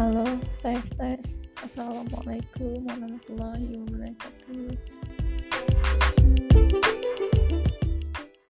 Halo, tes tes. Assalamualaikum warahmatullahi wabarakatuh.